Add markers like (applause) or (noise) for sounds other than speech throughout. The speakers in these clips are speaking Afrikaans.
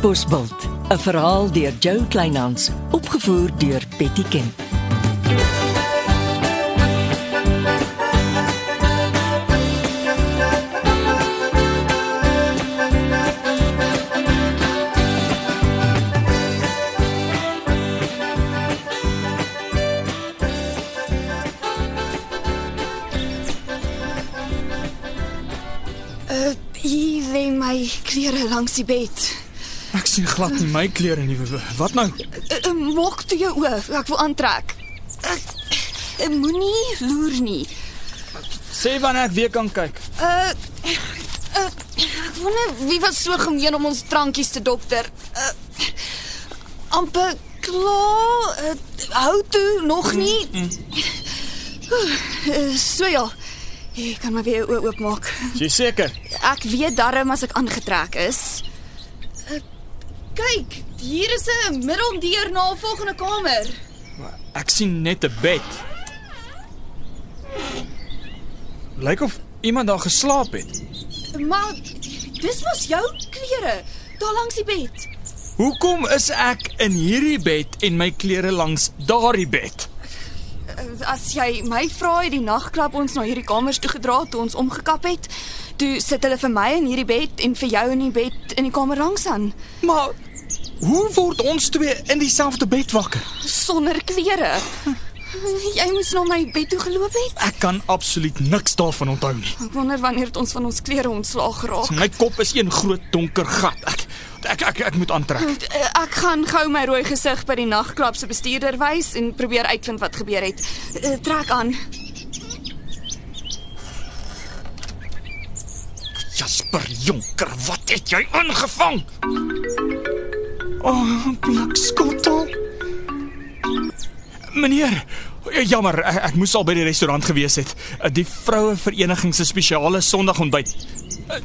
Bosbult, 'n verhaal deur Jo Kleinhans, opgevoer deur Betty Kemp. Uh, hier lê my klere langs die bed. Ek sien glad nie my klere nie. Wat nou? Uh, uh, maak toe jou oë, ek wil aantrek. Uh, Moenie loer nie. Sê wanneer ek weer kan kyk. Uh, uh ek wonder wie was so gemeen om ons drankies te dokter. Uh, amper klaar. Uh, hou toe nog nie. Uh, so ja. Ek kan maar weer oop oopmaak. Jy seker? Ek weet darm as ek aangetrek is. Kyk, hier is 'n middeldeur na 'n volgende kamer. Ek sien net 'n bed. Lyk of iemand daar geslaap het. Maar dis mos jou klere daar langs die bed. Hoekom is ek in hierdie bed en my klere langs daardie bed? As jy my vra, het die nagklap ons na hierdie kamers toe gedra toe ons omgekap het. Toe sit hulle vir my in hierdie bed en vir jou in die bed in die kamer langs aan Maar hoe word ons twee in dieselfde bed wakker? sonder klere. Jy moes na my bed toe geloop het. Ek kan absoluut niks daarvan onthou nie. Ek wonder wanneer het ons van ons klere ontslaag geraak. My kop is een groot donker gat. Ek ek ek, ek moet aantrek. Uh, Ek gaan gou my rooi gesig by die nagklap se bestuurder wys en probeer uitvind wat gebeur het. Uh, Trek aan. Jasper Jonker, wat het jy aangevang? O, oh, blikskottel. Meneer, jammer, ek, ek moes al by die restaurant gewees het. Eh, Die vroue vereniging se spesiale Sondagontbyt. Eh,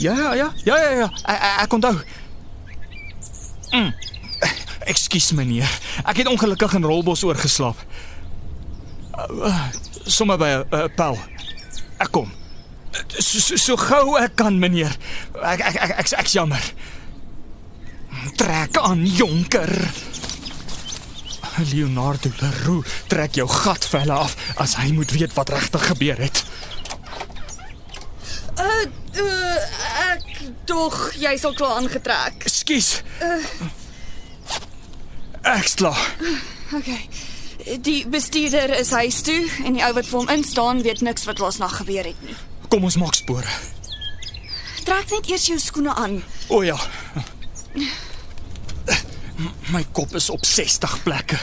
Ja, ja, ja, ja, ja, ja. Ek, ek, onthou. Mm. Ekskuus meneer. Ek het ongelukkig in Rolbos oorgeslaap. Sommige by 'n uh, pel. Ek kom. So, so, so gou ek kan, meneer. Ek ek ek ek's ek, jammer. Trek aan, jonker. Leonardo Leroux, trek jou gatvelle af as hy moet weet wat regtig gebeur het. Uh, uh ek dog jy sal klaar aangetrek. Ekskuus. Ek's klaar. Okay. Die bestuurder is huis toe en die ou wat vir hom instaan weet niks wat laasnag gebeur het nie. Kom ons maak spore. Trek net eers jou skoene aan. O ja. My kop is op 60 plekke.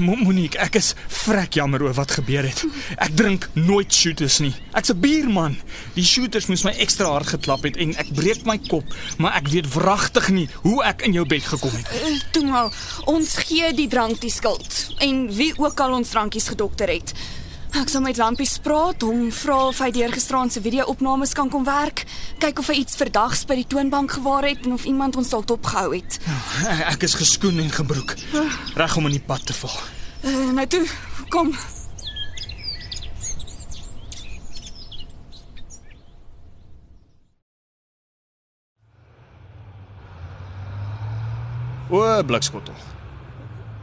Mo- Monique, ek is vrek jammer oor wat gebeur het. Ek drink nooit shooters nie. Ek's 'n bierman. Die shooters moes my ekstra hard geklap het en ek breek my kop, maar ek weet wragtig nie hoe ek in jou bed gekom het. Uh, Toe maar, ons gee die drank die skuld en wie ook al ons drankies gedokter het. Ek sal met Lampies praat, hom vra of hy deur gisteraand se video-opnames kan kom werk, kyk of hy iets verdags by die toonbank gewaar het en of iemand ons dalk opgehou het. Ek ek is geskoen en gebroek, reg om in die pad te val. Uh, nou toe, kom. O, blikskottel.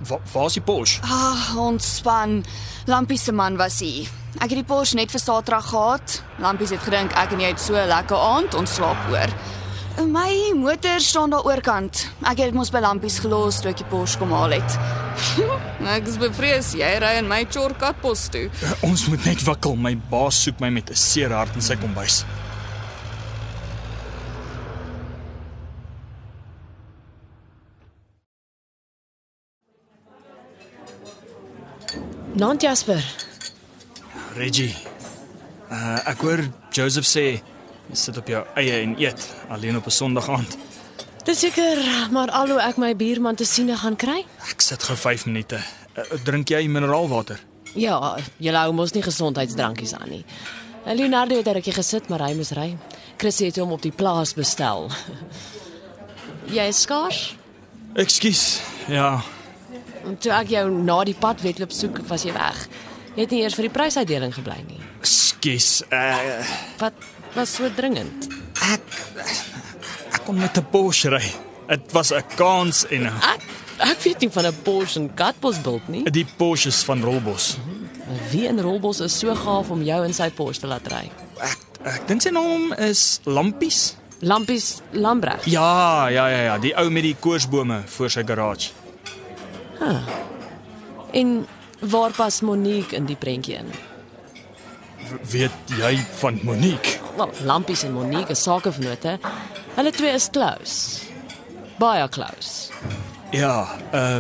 Wa waar is die Porsche? Ah, ontspan. Lampies se man was hier. Ek het die Porsche net vir Saterdag gehad. Lampies het gedink ek en jy het so 'n lekker aand, ons slaap oor. My motor staan daar oorkant. Ek het dit mos by Lampies gelos toe ek die Porsche kom haal het. (laughs) ek is bevrees jy ry in my shortcut pos toe. Ons moet net wikkel. My baas soek my met 'n seer hart in sy kombuis. Nant Jasper. Reggie. Uh ek hoor Joseph sê jy sit op jou eie en eet alleen op 'n Sondag aand. Dis seker maar al hoe ek my buurman te siene gaan kry. Ek sit gou 5 minute. Uh, drink jy mineraalwater? Ja, jy hou mos nie gesondheidsdrankies aan nie. En Leonardo het rukkie gesit, maar hy moes ry. Chris het hom op die plaas bestel. (laughs) jy is skaars. Ekskuus. Ja, En toe ek jou na die pad wedloop soek, was jy weg. Jy het nie eers vir die prysuitdeling gebly nie. ekskuus. Uh Wat was so dringend? ek ek kon met 'n Porsche ry. Dit was 'n kans en 'n Ek ek weet nie van 'n Porsche en Katbosbult nie. die Porsches van Rolbos. Wie in Rolbos is so gaaf om jou in sy Porsche te laat ry? Ek ek dink sy naam is Lampies. Lampies Lambreg. Ja, ja, ja, ja, die ou met die koorsbome voor sy garage. En waar pas Monique in die prentjie in? Weet jy van Monique? Wel, Lampies en Monique is sakevennote. Hulle twee is close. Baie close. Ja, uh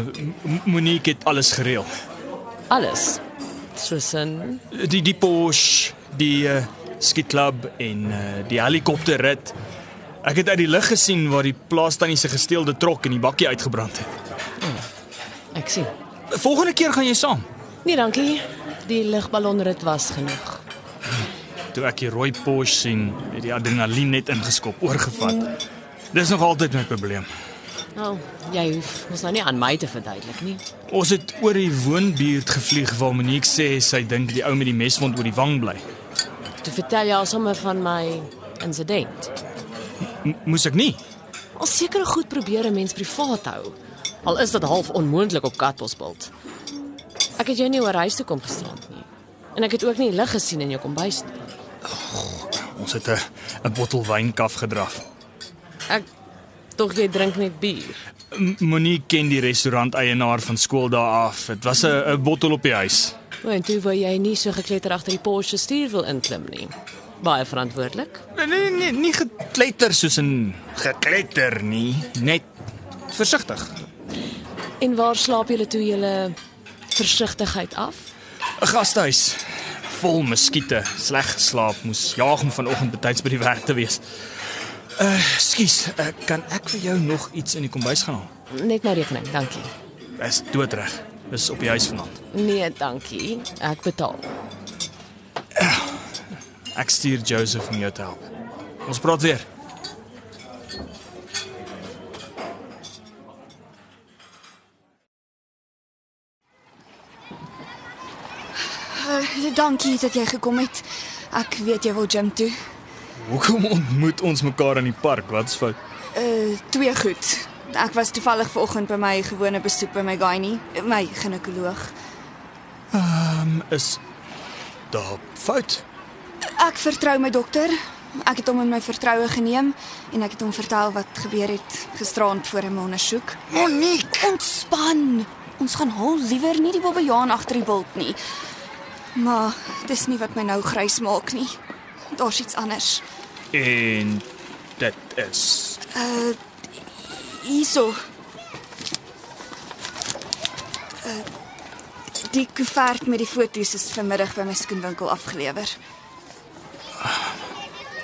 Monique het alles gereël. Alles. Soos in Die die Porsche, die uh, skietklub en uh, die helikopterrit. Ek het uit die lug gesien waar die plaastannie se gesteelde trok in die bakkie uitgebrand het. Sien. Volgende keer gaan jy saam. Nee, dankie. Die lugballonrit was genoeg. Toe ek die rooi Porsche sien, het die adrenalien net ingeskop, oorgevat. Dis nog altyd my probleem. Nou, jy hoef mos nou nie aan my te verduidelik nie. Ons het oor die woonbuurt gevlieg waar Monique sê sy dink die ou met die meswond oor die wang bly. Toe vertel jy al sommer van my insident. M moes ek nie? Al sekere goed probeer 'n mens privaat hou. Al is dit half onmoontlik op Katbosbult. Ek het jou nie oor huis toe kom gestrand nie. En ek het ook nie lig gesien in jou kombuis nie. Ons het 'n 'n bottel wynkaf gedraf. Ek tog jy drink net bier. Monique ken die restaurant eienaar van skool daar af. Dit was 'n 'n bottel op die huis. O, en toe wou jy nie so gekletter agter die Porsche stuur wil inklim nie. Baie verantwoordelik. Nee nee nee, nie gekletter soos 'n gekletter nie, net versigtig. En waar slaap julle toe julle versigtigheid af? 'n Gastehuis vol muskiete, sleg geslaap, moes jaag om vanoggend betyds by die werk te wees. Uh, skus, uh, kan ek vir jou nog iets in die kombuis gaan haal? Net my rekening, dankie. Dis doodreg. Dis op die huis vanaand. Nee, dankie. Ek betaal. Ek stuur Joseph om jou te help. Ons praat weer. Uh, dankie dat jy gekom het. Ek weet jy wil gym toe. Hoekom ontmoet ons mekaar in die park? Wat's fout? Uh twee goed. Ek was toevallig vanoggend by my gewone besoek by my gynae, my ginekoloog. Is daar fout? Ek vertrou my dokter. Ek het hom in my vertroue geneem en ek het hom vertel wat gebeur het gisterand voor 'n ondersoek. Monique. Ontspan. Ons gaan hol liewer nie die bobbejaan agter die bult nie. Maar dis nie wat my nou grys maak nie. Daar's iets anders. En dit is Hierso. Uh, die koevert met die foto's is vanmiddag by my skoenwinkel afgelewer.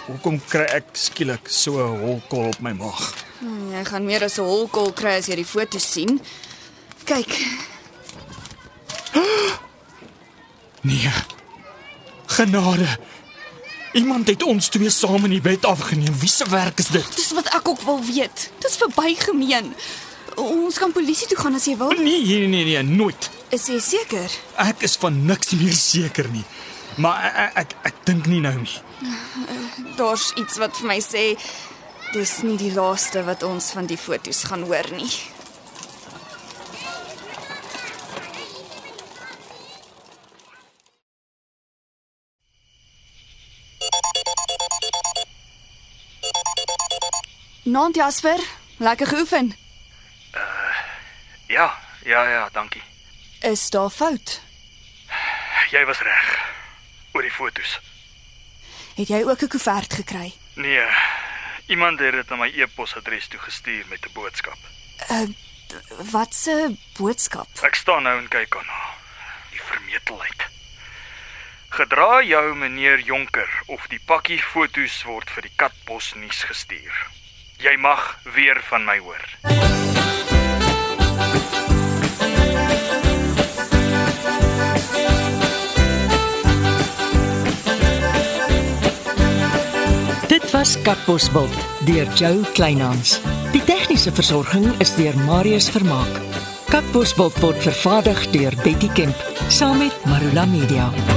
hoekom kry ek skielik so 'n holkol op my maag? Hmm, Jy gaan meer as 'n holkol kry as jy die foto's sien. Kyk, Nee. Genade. Iemand het ons twee saam in die bed afgeneem. Wie se werk is dit? dis wat ek ook wil weet. Dis verbygemeen. Ons kan polisie toe gaan as jy wil. Nee, nee, nee, nee, nooit. Is jy seker? Ek is van niks meer seker nie. Maar ek ek, ek, ek dink nie nou nie. Daar's iets wat vir my sê dis nie die laaste wat ons van die foto's gaan hoor nie. Nant Jasper, lekker geoefen. Ja, ja, ja, dankie. Is daar fout? Jy was reg oor die fotos. Het jy ook 'n koevert gekry? Nee, iemand het dit na my e-posadres toe gestuur met 'n boodskap. Wat 'n boodskap? Ek staan nou en kyk aan haar. Die vermetelheid. Gedra jou meneer Jonker of die pakkie fotos word vir die Katbos nuus gestuur. Jy mag weer van my hoor. Dit was Katbosveld deur Jo Kleinhans. Die tegniese versorging is deur Marius Vermaak. Katbosveld word vervaardig deur Betty Kemp saam met Marula Media.